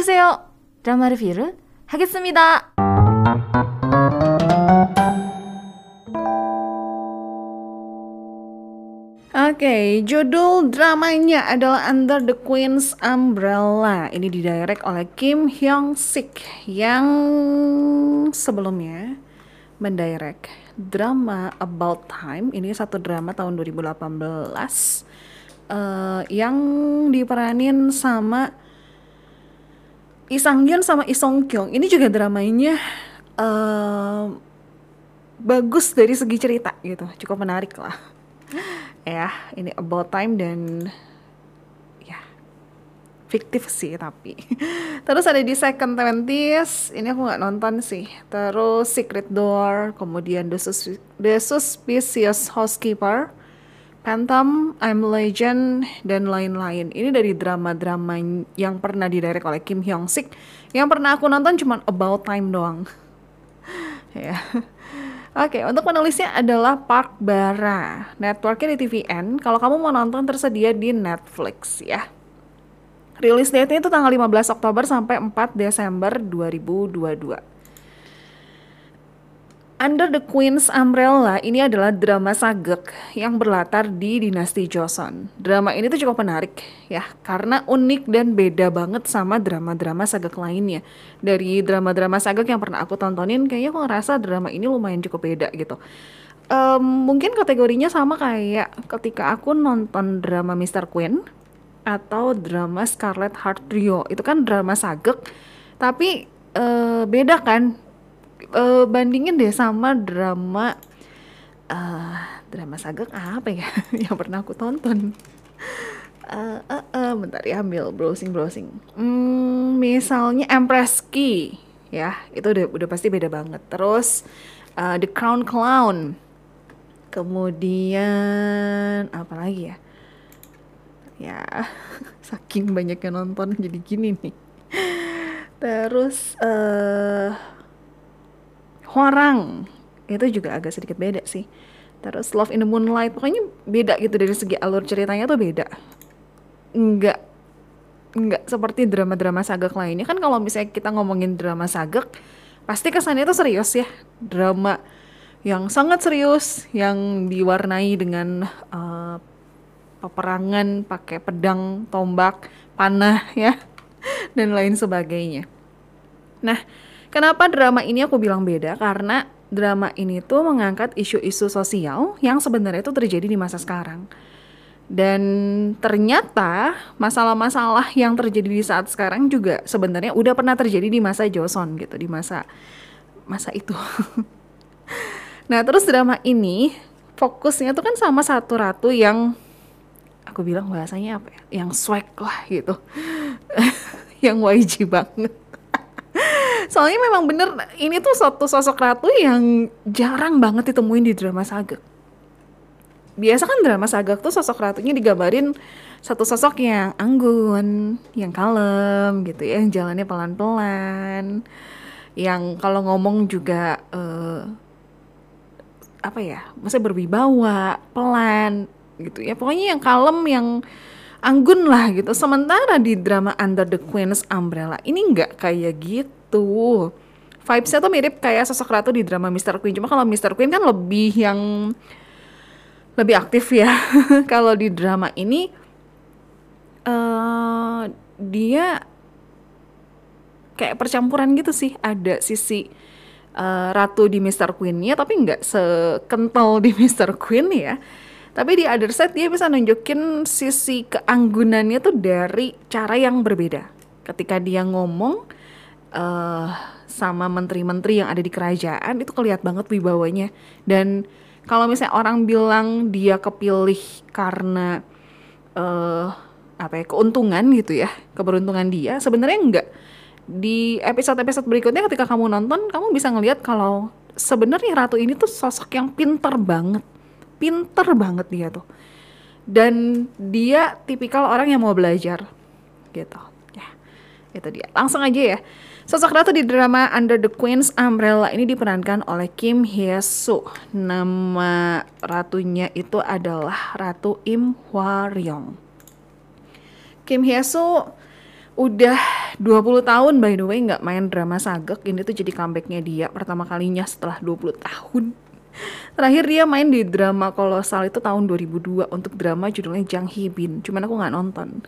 어서오세요. 드라마 리뷰를 하겠습니다. Oke, judul dramanya adalah Under the Queen's Umbrella. Ini didirect oleh Kim Hyung Sik yang sebelumnya mendirect drama About Time. Ini satu drama tahun 2018 uh, yang diperanin sama Lee Sang Hyun sama Lee Song Kyung. Ini juga dramanya uh, bagus dari segi cerita gitu, cukup menarik lah. Ya ini about time dan ya fiktif sih tapi. Terus ada di second twenties ini aku nggak nonton sih. Terus secret door kemudian the, Sus the suspicious housekeeper Phantom, I'm Legend, dan lain-lain. Ini dari drama-drama yang pernah didirect oleh Kim Hyung Sik. Yang pernah aku nonton cuma About Time doang. ya. Oke, untuk penulisnya adalah Park Bara. Networknya di TVN. Kalau kamu mau nonton tersedia di Netflix ya. Rilis date-nya itu tanggal 15 Oktober sampai 4 Desember 2022. Under the Queen's Umbrella ini adalah drama sagek yang berlatar di dinasti Joseon. Drama ini tuh cukup menarik ya karena unik dan beda banget sama drama-drama sagek lainnya. Dari drama-drama sagek yang pernah aku tontonin kayaknya aku ngerasa drama ini lumayan cukup beda gitu. Um, mungkin kategorinya sama kayak ketika aku nonton drama Mr. Queen atau drama Scarlet Heart Trio. Itu kan drama sagek tapi uh, beda kan uh, bandingin deh sama drama uh, drama sagak apa ya yang pernah aku tonton. Uh, uh, uh, bentar ya ambil browsing browsing. Hmm, misalnya Empress Key ya itu udah udah pasti beda banget. Terus uh, The Crown Clown. Kemudian apa lagi ya? Ya saking banyaknya nonton jadi gini nih. Terus uh, Huarang. Itu juga agak sedikit beda sih. Terus Love in the Moonlight pokoknya beda gitu dari segi alur ceritanya tuh beda. Nggak nggak seperti drama-drama sagak lainnya. Kan kalau misalnya kita ngomongin drama sagak pasti kesannya tuh serius ya. Drama yang sangat serius yang diwarnai dengan uh, peperangan pakai pedang tombak panah ya dan lain sebagainya. Nah Kenapa drama ini aku bilang beda? Karena drama ini tuh mengangkat isu-isu sosial yang sebenarnya itu terjadi di masa sekarang. Dan ternyata masalah-masalah yang terjadi di saat sekarang juga sebenarnya udah pernah terjadi di masa Joseon gitu, di masa masa itu. nah, terus drama ini fokusnya tuh kan sama satu ratu yang aku bilang bahasanya apa ya? Yang swag lah gitu. yang YG banget soalnya memang bener ini tuh satu sosok ratu yang jarang banget ditemuin di drama saga. Biasa kan drama saga tuh sosok ratunya digambarin satu sosok yang anggun, yang kalem gitu ya, yang jalannya pelan-pelan, yang kalau ngomong juga uh, apa ya, maksudnya berwibawa, pelan gitu ya, pokoknya yang kalem, yang anggun lah gitu. Sementara di drama Under the Queen's Umbrella ini nggak kayak gitu gitu. Vibesnya tuh mirip kayak sosok ratu di drama Mr. Queen. Cuma kalau Mr. Queen kan lebih yang lebih aktif ya. kalau di drama ini uh, dia kayak percampuran gitu sih. Ada sisi uh, ratu di Mr. Queen-nya tapi nggak sekental di Mr. Queen ya. Tapi di other side dia bisa nunjukin sisi keanggunannya tuh dari cara yang berbeda. Ketika dia ngomong, uh, sama menteri-menteri yang ada di kerajaan itu kelihatan banget wibawanya. Dan kalau misalnya orang bilang dia kepilih karena uh, apa ya keuntungan gitu ya keberuntungan dia sebenarnya enggak. Di episode-episode berikutnya ketika kamu nonton kamu bisa ngelihat kalau sebenarnya ratu ini tuh sosok yang pinter banget. Pinter banget dia tuh. Dan dia tipikal orang yang mau belajar gitu. Ya itu dia. Langsung aja ya Sosok ratu di drama Under the Queen's Umbrella ini diperankan oleh Kim Hye Soo. Nama ratunya itu adalah Ratu Im Hwa Ryong. Kim Hye Soo udah 20 tahun by the way nggak main drama sagek. Ini tuh jadi comebacknya dia pertama kalinya setelah 20 tahun. Terakhir dia main di drama kolosal itu tahun 2002 untuk drama judulnya Jang Hee Bin. Cuman aku nggak nonton.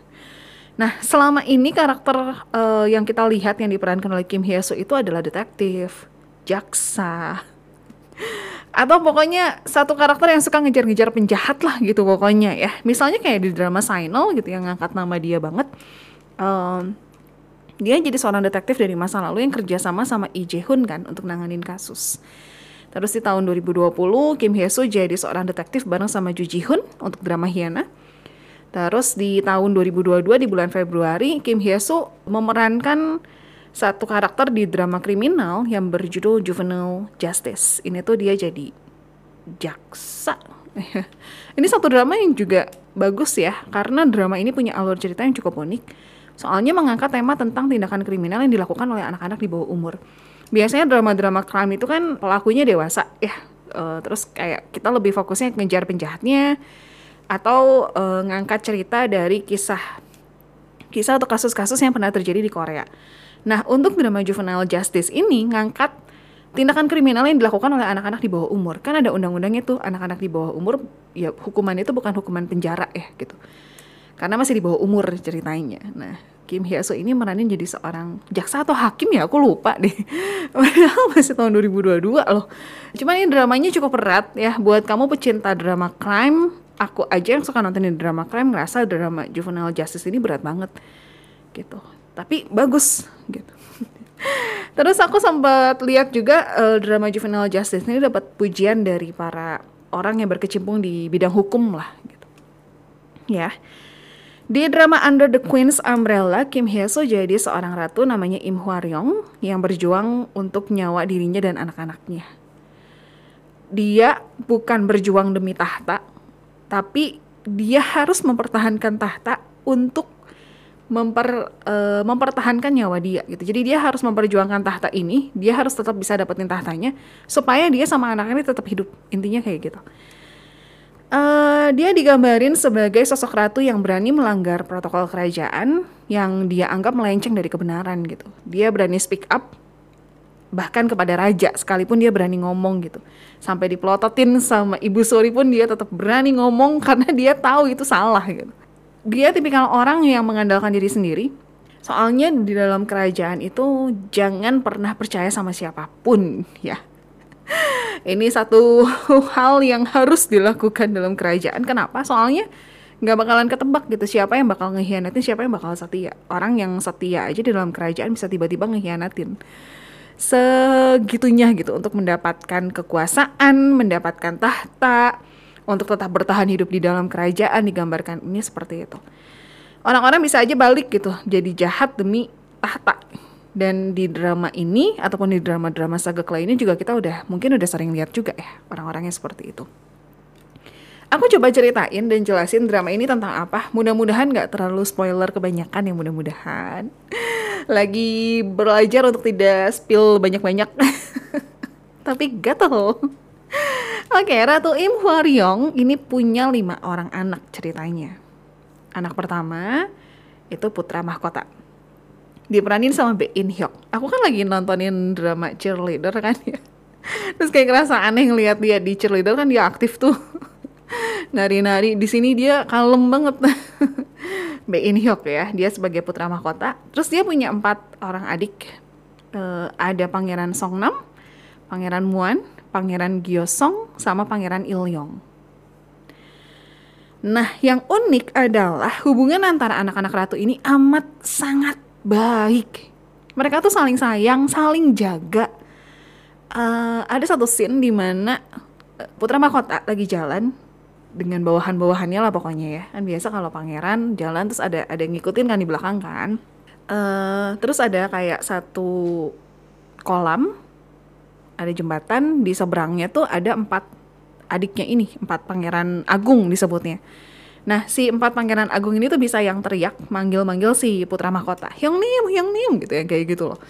Nah, selama ini karakter uh, yang kita lihat yang diperankan oleh Kim Hye Soo itu adalah detektif, jaksa, atau pokoknya satu karakter yang suka ngejar-ngejar penjahat lah gitu pokoknya ya. Misalnya kayak di drama Signal gitu yang ngangkat nama dia banget. Um, dia jadi seorang detektif dari masa lalu yang kerja sama sama Lee Jae Hoon kan untuk nanganin kasus. Terus di tahun 2020 Kim Hye Soo jadi seorang detektif bareng sama Ju Ji Hoon untuk drama Hyena. Terus di tahun 2022 di bulan Februari Kim Hye Soo memerankan satu karakter di drama kriminal yang berjudul Juvenile Justice. Ini tuh dia jadi jaksa. ini satu drama yang juga bagus ya karena drama ini punya alur cerita yang cukup unik. Soalnya mengangkat tema tentang tindakan kriminal yang dilakukan oleh anak-anak di bawah umur. Biasanya drama-drama crime itu kan pelakunya dewasa ya. Uh, terus kayak kita lebih fokusnya ngejar penjahatnya, atau uh, ngangkat cerita dari kisah kisah atau kasus-kasus yang pernah terjadi di Korea. Nah, untuk drama juvenile justice ini ngangkat tindakan kriminal yang dilakukan oleh anak-anak di bawah umur. Kan ada undang-undangnya tuh, anak-anak di bawah umur ya hukuman itu bukan hukuman penjara ya gitu. Karena masih di bawah umur ceritanya. Nah, Kim Hye Soo ini meranin jadi seorang jaksa atau hakim ya, aku lupa deh. Padahal masih tahun 2022 loh. Cuman ini dramanya cukup berat ya buat kamu pecinta drama crime aku aja yang suka nontonin drama crime ngerasa drama juvenile justice ini berat banget gitu. Tapi bagus gitu. Terus aku sempat lihat juga uh, drama juvenile justice ini dapat pujian dari para orang yang berkecimpung di bidang hukum lah gitu. Ya. Di drama Under the Queen's Umbrella, Kim Hye Soo jadi seorang ratu namanya Im Hwa Ryong yang berjuang untuk nyawa dirinya dan anak-anaknya. Dia bukan berjuang demi tahta, tapi dia harus mempertahankan tahta untuk memper uh, mempertahankan nyawa dia gitu. Jadi dia harus memperjuangkan tahta ini, dia harus tetap bisa dapetin tahtanya supaya dia sama anak ini tetap hidup. Intinya kayak gitu. Uh, dia digambarin sebagai sosok ratu yang berani melanggar protokol kerajaan yang dia anggap melenceng dari kebenaran gitu. Dia berani speak up bahkan kepada raja sekalipun dia berani ngomong gitu. Sampai dipelototin sama ibu Suri pun dia tetap berani ngomong karena dia tahu itu salah gitu. Dia tipikal orang yang mengandalkan diri sendiri. Soalnya di dalam kerajaan itu jangan pernah percaya sama siapa pun ya. Ini satu hal yang harus dilakukan dalam kerajaan. Kenapa? Soalnya nggak bakalan ketebak gitu. Siapa yang bakal ngehianatin siapa yang bakal setia? Orang yang setia aja di dalam kerajaan bisa tiba-tiba ngehianatin segitunya gitu untuk mendapatkan kekuasaan, mendapatkan tahta, untuk tetap bertahan hidup di dalam kerajaan digambarkan ini seperti itu. Orang-orang bisa aja balik gitu, jadi jahat demi tahta. Dan di drama ini ataupun di drama-drama saga lainnya juga kita udah mungkin udah sering lihat juga ya orang-orangnya seperti itu. Aku coba ceritain dan jelasin drama ini tentang apa. Mudah-mudahan nggak terlalu spoiler kebanyakan ya mudah-mudahan. Lagi belajar untuk tidak spill banyak-banyak. Tapi gatel. Oke, Ratu Im Hwaryong ini punya lima orang anak ceritanya. Anak pertama itu putra mahkota. Diperanin sama Bae In Hyuk. Aku kan lagi nontonin drama cheerleader kan ya. Terus kayak ngerasa aneh ngeliat dia di cheerleader kan dia aktif tuh nari-nari. Di sini dia kalem banget. Bae In Hyuk ya. Dia sebagai putra mahkota. Terus dia punya empat orang adik. Uh, ada pangeran Songnam pangeran Muan pangeran Gyeosong sama pangeran Ilyong Nah, yang unik adalah hubungan antara anak-anak ratu ini amat sangat baik. Mereka tuh saling sayang, saling jaga. Uh, ada satu scene di mana eh, putra mahkota lagi jalan, dengan bawahan-bawahannya lah pokoknya ya. Kan biasa kalau pangeran jalan terus ada ada yang ngikutin kan di belakang kan. Uh, terus ada kayak satu kolam ada jembatan di seberangnya tuh ada empat adiknya ini empat pangeran agung disebutnya. Nah si empat pangeran agung ini tuh bisa yang teriak manggil-manggil si putra mahkota. Hyung nim hyung nim gitu ya kayak gitu loh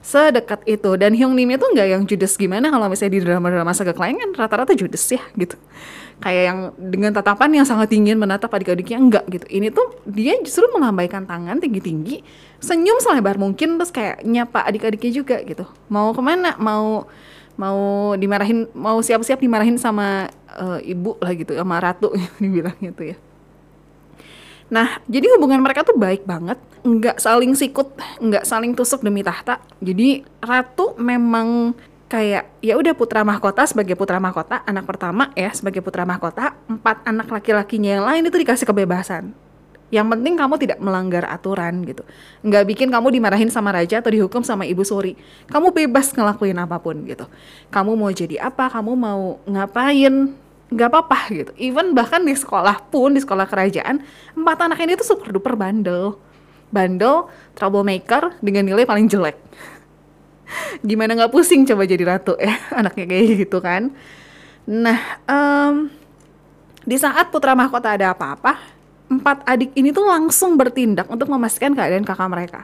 sedekat itu. Dan Hyung Nim itu nggak yang judes gimana kalau misalnya di drama-drama saga lain kan rata-rata judes ya gitu. Kayak yang dengan tatapan yang sangat dingin menatap adik-adiknya enggak gitu. Ini tuh dia justru melambaikan tangan tinggi-tinggi senyum selebar mungkin terus kayak nyapa adik-adiknya juga gitu. Mau ke mana? Mau mau dimarahin mau siap-siap dimarahin sama uh, ibu lah gitu sama ratu dibilangnya tuh ya Nah, jadi hubungan mereka tuh baik banget, nggak saling sikut, nggak saling tusuk demi tahta. Jadi ratu memang kayak ya udah putra mahkota sebagai putra mahkota, anak pertama ya sebagai putra mahkota, empat anak laki-lakinya yang lain itu dikasih kebebasan. Yang penting kamu tidak melanggar aturan gitu. Nggak bikin kamu dimarahin sama raja atau dihukum sama ibu suri. Kamu bebas ngelakuin apa pun gitu. Kamu mau jadi apa, kamu mau ngapain, nggak apa-apa gitu. Even bahkan di sekolah pun, di sekolah kerajaan, empat anak ini tuh super duper bandel. Bandel, troublemaker, dengan nilai paling jelek. Gimana nggak pusing coba jadi ratu ya, anaknya kayak gitu kan. Nah, um, di saat putra mahkota ada apa-apa, empat adik ini tuh langsung bertindak untuk memastikan keadaan kakak mereka.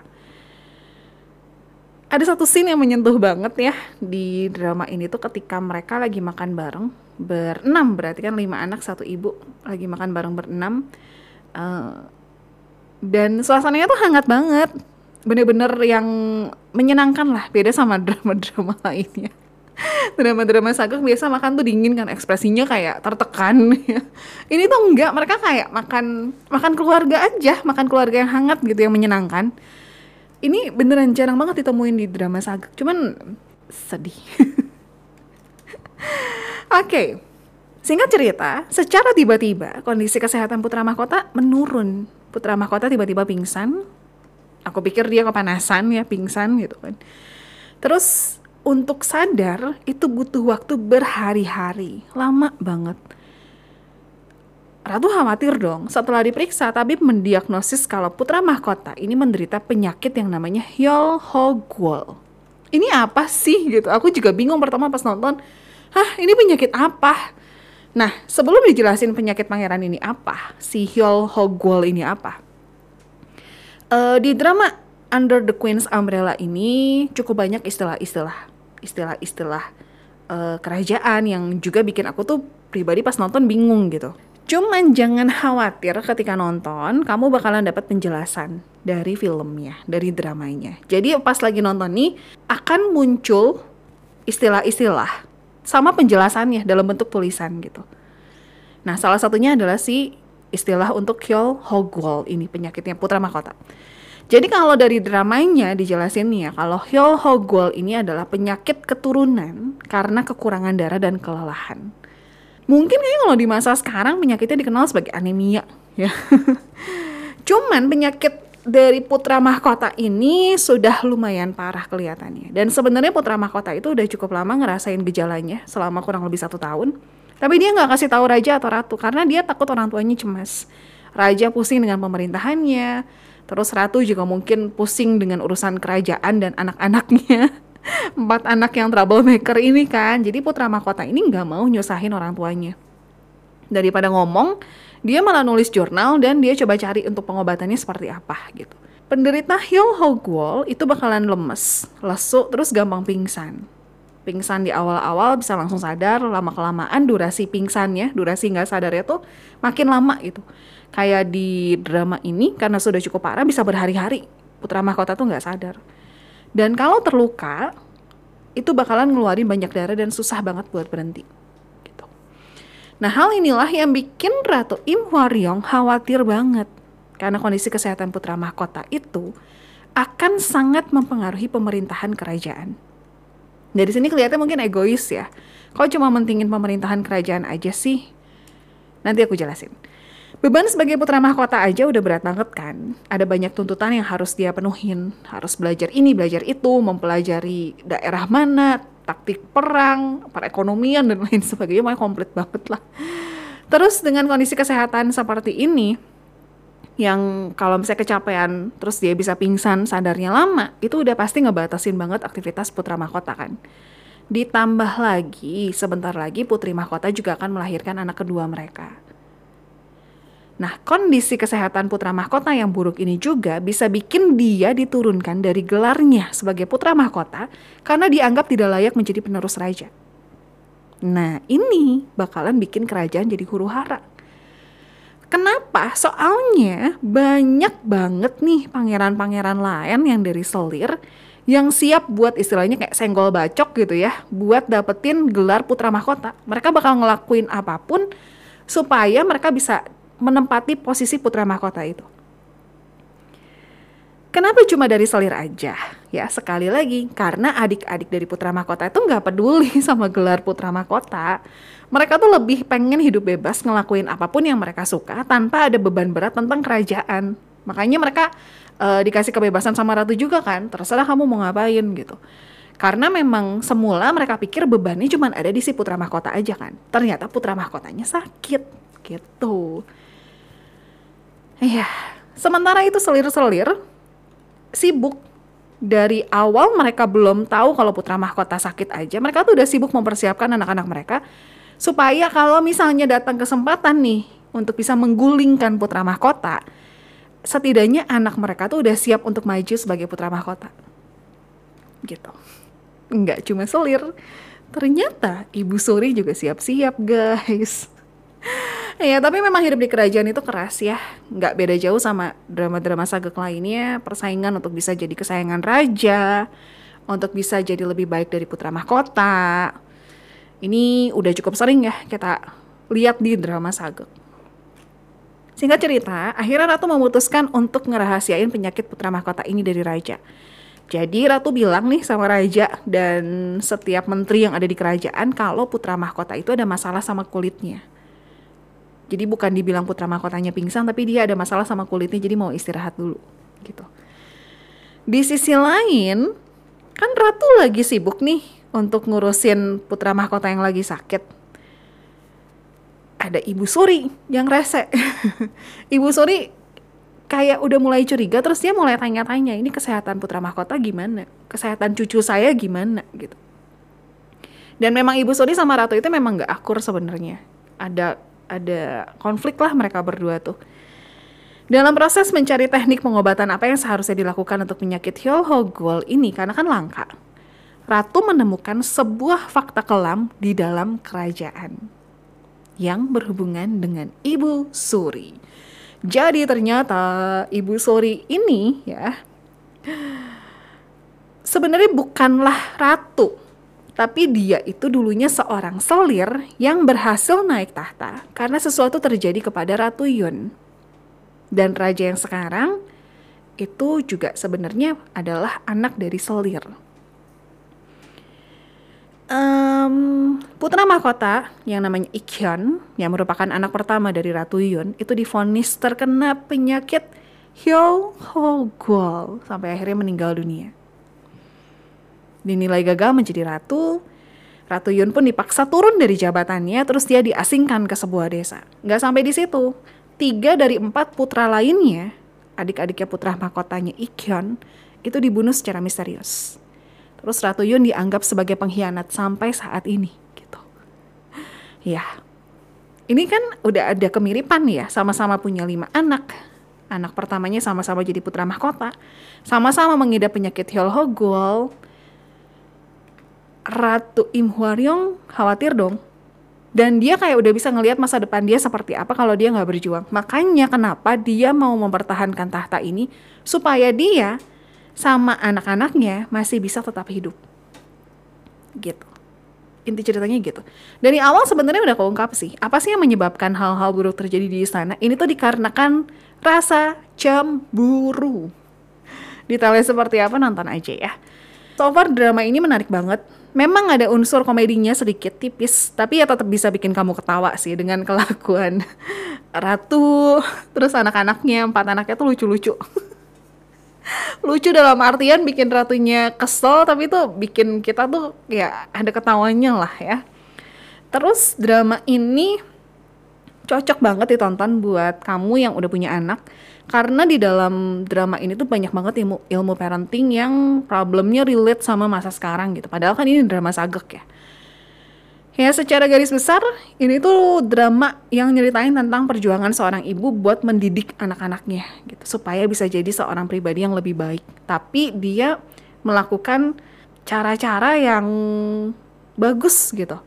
Ada satu scene yang menyentuh banget ya di drama ini tuh ketika mereka lagi makan bareng berenam berarti kan lima anak satu ibu. Lagi makan bareng berenam. Uh, dan suasananya tuh hangat banget. Bener-bener yang menyenangkan lah. Beda sama drama-drama lainnya. Drama-drama sagak biasa makan tuh dingin kan. Ekspresinya kayak tertekan. Ini tuh enggak. Mereka kayak makan makan keluarga aja. Makan keluarga yang hangat gitu yang menyenangkan. Ini beneran jarang banget ditemuin di drama sagak cuman sedih Oke, okay. singkat cerita, secara tiba-tiba kondisi kesehatan putra mahkota menurun. Putra mahkota tiba-tiba pingsan. Aku pikir dia kepanasan ya, pingsan gitu kan. Terus untuk sadar itu butuh waktu berhari-hari, lama banget. Ratu khawatir dong. Setelah diperiksa, tabib mendiagnosis kalau putra mahkota ini menderita penyakit yang namanya Hyol Hogwol. Ini apa sih gitu? Aku juga bingung pertama pas nonton hah ini penyakit apa? Nah, sebelum dijelasin penyakit pangeran ini apa, si Hyol Hogwol ini apa? Uh, di drama Under the Queen's Umbrella ini cukup banyak istilah-istilah, istilah-istilah uh, kerajaan yang juga bikin aku tuh pribadi pas nonton bingung gitu. Cuman jangan khawatir ketika nonton, kamu bakalan dapat penjelasan dari filmnya, dari dramanya. Jadi pas lagi nonton nih akan muncul istilah-istilah sama penjelasannya dalam bentuk tulisan gitu. Nah, salah satunya adalah si istilah untuk Kyol Hogwol ini penyakitnya putra mahkota. Jadi kalau dari dramanya dijelasin nih ya, kalau Hyol Hogwol ini adalah penyakit keturunan karena kekurangan darah dan kelelahan. Mungkin kayaknya kalau di masa sekarang penyakitnya dikenal sebagai anemia ya. Cuman penyakit dari putra mahkota ini sudah lumayan parah kelihatannya. Dan sebenarnya putra mahkota itu udah cukup lama ngerasain gejalanya selama kurang lebih satu tahun. Tapi dia nggak kasih tahu raja atau ratu karena dia takut orang tuanya cemas. Raja pusing dengan pemerintahannya, terus ratu juga mungkin pusing dengan urusan kerajaan dan anak-anaknya. Empat anak yang troublemaker ini kan, jadi putra mahkota ini nggak mau nyusahin orang tuanya. Daripada ngomong, dia malah nulis jurnal dan dia coba cari untuk pengobatannya seperti apa gitu. Penderita Hill Hogwall itu bakalan lemes, lesu, terus gampang pingsan. Pingsan di awal-awal bisa langsung sadar, lama-kelamaan durasi pingsannya, durasi nggak sadarnya tuh makin lama gitu. Kayak di drama ini karena sudah cukup parah bisa berhari-hari. Putra mahkota tuh nggak sadar. Dan kalau terluka, itu bakalan ngeluarin banyak darah dan susah banget buat berhenti. Nah hal inilah yang bikin Ratu Im Hwaryong khawatir banget karena kondisi kesehatan putra mahkota itu akan sangat mempengaruhi pemerintahan kerajaan. Dari sini kelihatan mungkin egois ya. Kok cuma mentingin pemerintahan kerajaan aja sih? Nanti aku jelasin. Beban sebagai putra mahkota aja udah berat banget kan. Ada banyak tuntutan yang harus dia penuhin. Harus belajar ini, belajar itu, mempelajari daerah mana, taktik perang, perekonomian dan lain sebagainya, makanya komplit banget lah. Terus dengan kondisi kesehatan seperti ini, yang kalau misalnya kecapean terus dia bisa pingsan sadarnya lama itu udah pasti ngebatasin banget aktivitas putra mahkota kan. Ditambah lagi sebentar lagi putri mahkota juga akan melahirkan anak kedua mereka Nah, kondisi kesehatan putra mahkota yang buruk ini juga bisa bikin dia diturunkan dari gelarnya sebagai putra mahkota karena dianggap tidak layak menjadi penerus raja. Nah, ini bakalan bikin kerajaan jadi huru hara. Kenapa? Soalnya banyak banget nih pangeran-pangeran lain yang dari selir yang siap buat istilahnya kayak senggol bacok gitu ya, buat dapetin gelar putra mahkota. Mereka bakal ngelakuin apa pun supaya mereka bisa menempati posisi putra mahkota itu. Kenapa cuma dari selir aja? Ya sekali lagi, karena adik-adik dari putra mahkota itu nggak peduli sama gelar putra mahkota. Mereka tuh lebih pengen hidup bebas ngelakuin apa pun yang mereka suka tanpa ada beban berat tentang kerajaan. Makanya mereka uh, dikasih kebebasan sama ratu juga kan, terserah kamu mau ngapain gitu. Karena memang semula mereka pikir bebannya cuma ada di si putra mahkota aja kan. Ternyata putra mahkotanya sakit gitu. Iya, sementara itu selir-selir sibuk dari awal mereka belum tahu kalau putra mahkota sakit aja. Mereka tuh udah sibuk mempersiapkan anak-anak mereka supaya kalau misalnya datang kesempatan nih untuk bisa menggulingkan putra mahkota, setidaknya anak mereka tuh udah siap untuk maju sebagai putra mahkota. Gitu. Enggak cuma selir. Ternyata Ibu Suri juga siap-siap, guys. Ya, tapi memang hidup di kerajaan itu keras ya. Nggak beda jauh sama drama-drama sagek lainnya. Persaingan untuk bisa jadi kesayangan raja, untuk bisa jadi lebih baik dari putra mahkota. Ini udah cukup sering ya kita lihat di drama sagek. Singkat cerita, akhirnya Ratu memutuskan untuk ngerahasiain penyakit putra mahkota ini dari raja. Jadi Ratu bilang nih sama raja dan setiap menteri yang ada di kerajaan kalau putra mahkota itu ada masalah sama kulitnya. Jadi bukan dibilang putra mahkotanya pingsan, tapi dia ada masalah sama kulitnya, jadi mau istirahat dulu, gitu. Di sisi lain, kan Ratu lagi sibuk nih untuk ngurusin putra mahkota yang lagi sakit. Ada Ibu Suri yang rese. Ibu Suri kayak udah mulai curiga, terus dia mulai tanya-tanya, ini kesehatan putra mahkota gimana? Kesehatan cucu saya gimana? gitu. Dan memang Ibu Suri sama Ratu itu memang gak akur sebenarnya. Ada ada konflik lah mereka berdua tuh. Dalam proses mencari teknik pengobatan apa yang seharusnya dilakukan untuk penyakit Hyolhogol ini karena kan langka. Ratu menemukan sebuah fakta kelam di dalam kerajaan yang berhubungan dengan Ibu Suri. Jadi ternyata Ibu Suri ini ya sebenarnya bukanlah ratu tapi dia itu dulunya seorang selir yang berhasil naik tahta karena sesuatu terjadi kepada Ratu Yun. Dan raja yang sekarang itu juga sebenarnya adalah anak dari selir. Um, putra mahkota yang namanya Ikhyun yang merupakan anak pertama dari Ratu Yun itu difonis terkena penyakit Hyo Ho Gol sampai akhirnya meninggal dunia dinilai gagal menjadi ratu, Ratu Yun pun dipaksa turun dari jabatannya, terus dia diasingkan ke sebuah desa. Nggak sampai di situ, tiga dari empat putra lainnya, adik-adiknya putra mahkotanya Ikyon, itu dibunuh secara misterius. Terus Ratu Yun dianggap sebagai pengkhianat sampai saat ini, gitu. Ya, ini kan udah ada kemiripan ya, sama-sama punya lima anak. Anak pertamanya sama-sama jadi putra mahkota, sama-sama mengidap penyakit Hyolhogol, Ratu Im Hwaryong khawatir dong. Dan dia kayak udah bisa ngelihat masa depan dia seperti apa kalau dia nggak berjuang. Makanya kenapa dia mau mempertahankan tahta ini supaya dia sama anak-anaknya masih bisa tetap hidup. Gitu. Inti ceritanya gitu. Dari awal sebenarnya udah keungkap sih. Apa sih yang menyebabkan hal-hal buruk terjadi di istana? Ini tuh dikarenakan rasa cemburu. Detailnya seperti apa nonton aja ya. So far drama ini menarik banget memang ada unsur komedinya sedikit tipis, tapi ya tetap bisa bikin kamu ketawa sih dengan kelakuan ratu, terus anak-anaknya, empat anaknya tuh lucu-lucu. lucu dalam artian bikin ratunya kesel, tapi tuh bikin kita tuh ya ada ketawanya lah ya. Terus drama ini cocok banget ditonton buat kamu yang udah punya anak karena di dalam drama ini tuh banyak banget ilmu ilmu parenting yang problemnya relate sama masa sekarang gitu padahal kan ini drama sagek ya Ya secara garis besar ini tuh drama yang nyeritain tentang perjuangan seorang ibu buat mendidik anak-anaknya gitu supaya bisa jadi seorang pribadi yang lebih baik. Tapi dia melakukan cara-cara yang bagus gitu.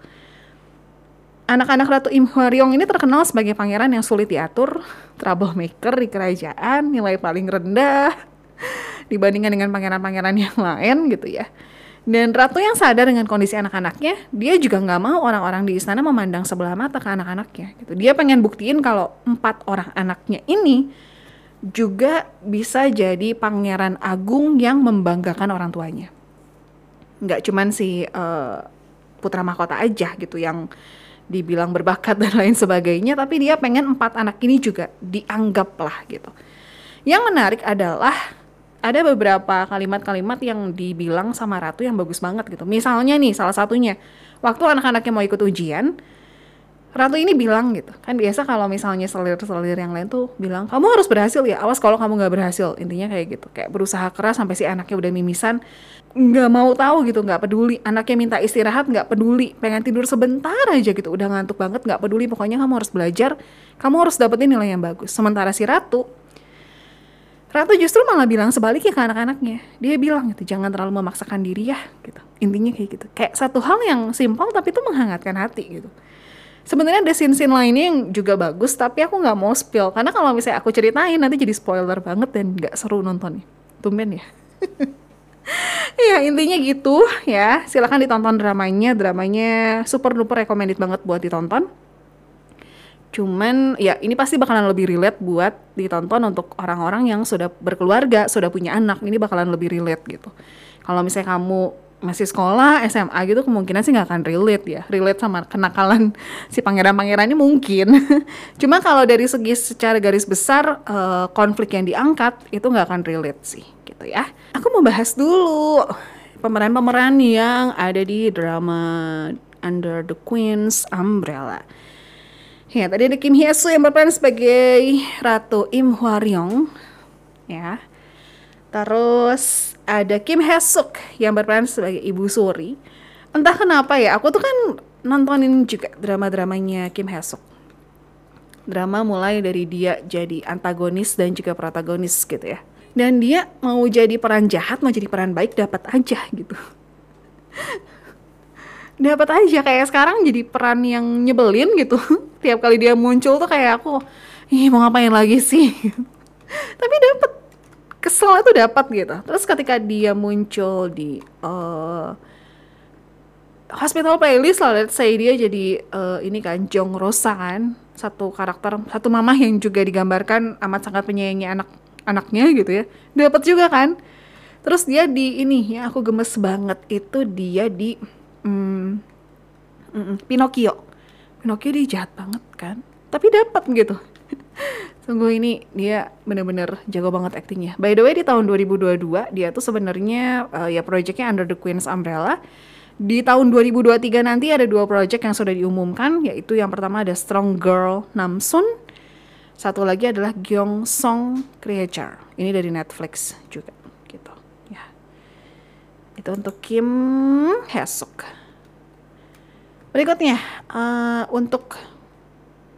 Anak-anak Ratu Im Hwaryong ini terkenal sebagai pangeran yang sulit diatur, troublemaker di kerajaan, nilai paling rendah dibandingkan dengan pangeran-pangeran yang lain gitu ya. Dan ratu yang sadar dengan kondisi anak-anaknya, dia juga nggak mau orang-orang di istana memandang sebelah mata ke anak-anaknya. Gitu. Dia pengen buktiin kalau empat orang anaknya ini juga bisa jadi pangeran agung yang membanggakan orang tuanya. Nggak cuman si uh, putra mahkota aja gitu yang dibilang berbakat dan lain sebagainya, tapi dia pengen empat anak ini juga dianggap lah gitu. Yang menarik adalah ada beberapa kalimat-kalimat yang dibilang sama Ratu yang bagus banget gitu. Misalnya nih salah satunya, waktu anak-anaknya mau ikut ujian, Ratu ini bilang gitu, kan biasa kalau misalnya selir-selir yang lain tuh bilang, kamu harus berhasil ya, awas kalau kamu nggak berhasil, intinya kayak gitu, kayak berusaha keras sampai si anaknya udah mimisan, nggak mau tahu gitu, nggak peduli, anaknya minta istirahat nggak peduli, pengen tidur sebentar aja gitu, udah ngantuk banget nggak peduli, pokoknya kamu harus belajar, kamu harus dapetin nilai yang bagus. Sementara si Ratu Ratu justru malah bilang sebaliknya ke anak-anaknya. Dia bilang gitu, jangan terlalu memaksakan diri ya, gitu. Intinya kayak gitu. Kayak satu hal yang simpel tapi itu menghangatkan hati gitu. Sebenarnya ada scene-scene lainnya yang juga bagus, tapi aku nggak mau spill karena kalau misalnya aku ceritain nanti jadi spoiler banget dan nggak seru nontonnya. Tumben ya. ya intinya gitu ya. Silahkan ditonton dramanya, dramanya super duper recommended banget buat ditonton Cuman ya ini pasti bakalan lebih relate buat ditonton untuk orang-orang yang sudah berkeluarga, sudah punya anak. Ini bakalan lebih relate gitu. Kalau misalnya kamu masih sekolah, SMA gitu kemungkinan sih nggak akan relate ya. Relate sama kenakalan si pangeran-pangeran ini mungkin. Cuma kalau dari segi secara garis besar uh, konflik yang diangkat itu nggak akan relate sih gitu ya. Aku mau bahas dulu pemeran-pemeran yang ada di drama Under the Queen's Umbrella. Ya, tadi ada Kim Hye Soo yang berperan sebagai Ratu Im Hwaryong. Ya. Terus ada Kim Hye Suk yang berperan sebagai Ibu Suri. Entah kenapa ya, aku tuh kan nontonin juga drama-dramanya Kim Hye Suk. Drama mulai dari dia jadi antagonis dan juga protagonis gitu ya. Dan dia mau jadi peran jahat, mau jadi peran baik dapat aja gitu dapat aja kayak sekarang jadi peran yang nyebelin gitu tiap kali dia muncul tuh kayak aku ih mau ngapain lagi sih tapi dapat kesel itu dapat gitu. Terus ketika dia muncul di uh, hospital playlist lah let's say dia jadi uh, ini kan Jong Rosa kan satu karakter satu mama yang juga digambarkan amat sangat menyayangi anak anaknya gitu ya. Dapat juga kan. Terus dia di ini ya aku gemes banget itu dia di hmm, mm, Pinocchio. Pinocchio dia jahat banget kan. Tapi dapat gitu Sungguh ini dia bener-bener jago banget aktingnya. By the way di tahun 2022 dia tuh sebenarnya uh, ya proyeknya Under the Queen's Umbrella. Di tahun 2023 nanti ada dua proyek yang sudah diumumkan yaitu yang pertama ada Strong Girl Namsun. Satu lagi adalah Gyeong Song Creature. Ini dari Netflix juga gitu ya. Itu untuk Kim Hesuk. Berikutnya uh, untuk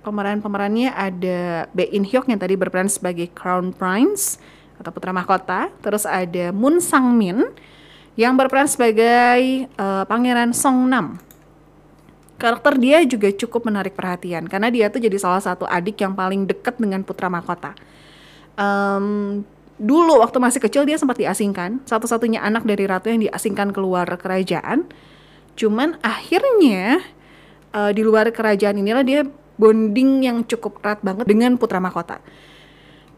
pemeran-pemerannya ada Bae In Hyuk yang tadi berperan sebagai Crown Prince atau putra mahkota. Terus ada Moon Sang Min yang berperan sebagai uh, Pangeran Song Nam. Karakter dia juga cukup menarik perhatian karena dia tuh jadi salah satu adik yang paling dekat dengan putra mahkota. Um, dulu waktu masih kecil dia sempat diasingkan, satu-satunya anak dari ratu yang diasingkan keluar kerajaan Cuman akhirnya uh, di luar kerajaan inilah dia bonding yang cukup erat banget dengan putra mahkota.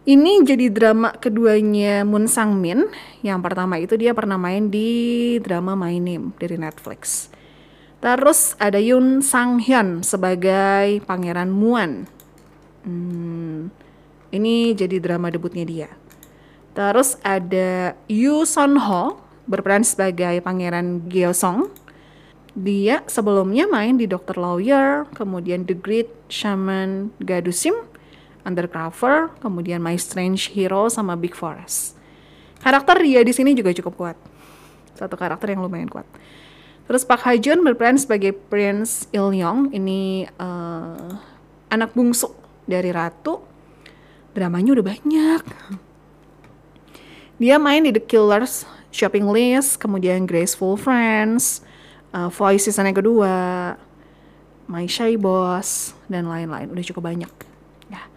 Ini jadi drama keduanya Moon Sang Min. Yang pertama itu dia pernah main di drama My Name dari Netflix. Terus ada Yoon Sang Hyun sebagai Pangeran Muan. Hmm, ini jadi drama debutnya dia. Terus ada Yu Son Ho berperan sebagai Pangeran Song. Dia sebelumnya main di Doctor Lawyer, kemudian The Great Shaman Gadusim, Undercover, kemudian My Strange Hero sama Big Forest. Karakter dia di sini juga cukup kuat. Satu karakter yang lumayan kuat. Terus Park Ha Jun berperan sebagai Prince Il Yong. Ini uh, anak bungsu dari ratu. Dramanya udah banyak. Dia main di The Killers, Shopping List, kemudian Graceful Friends, uh, Voice season yang kedua, My Shy Boss, dan lain-lain. Udah cukup banyak. Ya.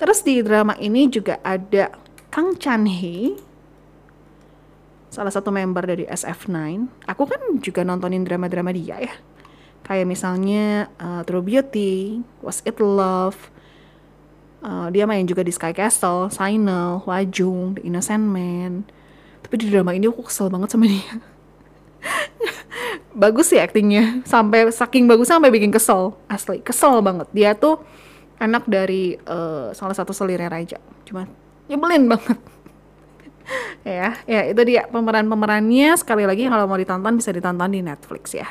Terus di drama ini juga ada Kang Chan Hee, salah satu member dari SF9. Aku kan juga nontonin drama-drama dia ya. Kayak misalnya uh, True Beauty, Was It Love, uh, dia main juga di Sky Castle, Signal, Wajung, The Innocent Man. Tapi di drama ini aku kesel banget sama dia. bagus sih aktingnya, sampai saking bagus sampai bikin kesel, asli kesel banget. Dia tuh anak dari uh, salah satu selirnya raja, cuma nyebelin banget. Ya, ya itu dia pemeran-pemerannya. Sekali lagi kalau mau ditonton bisa ditonton di Netflix ya.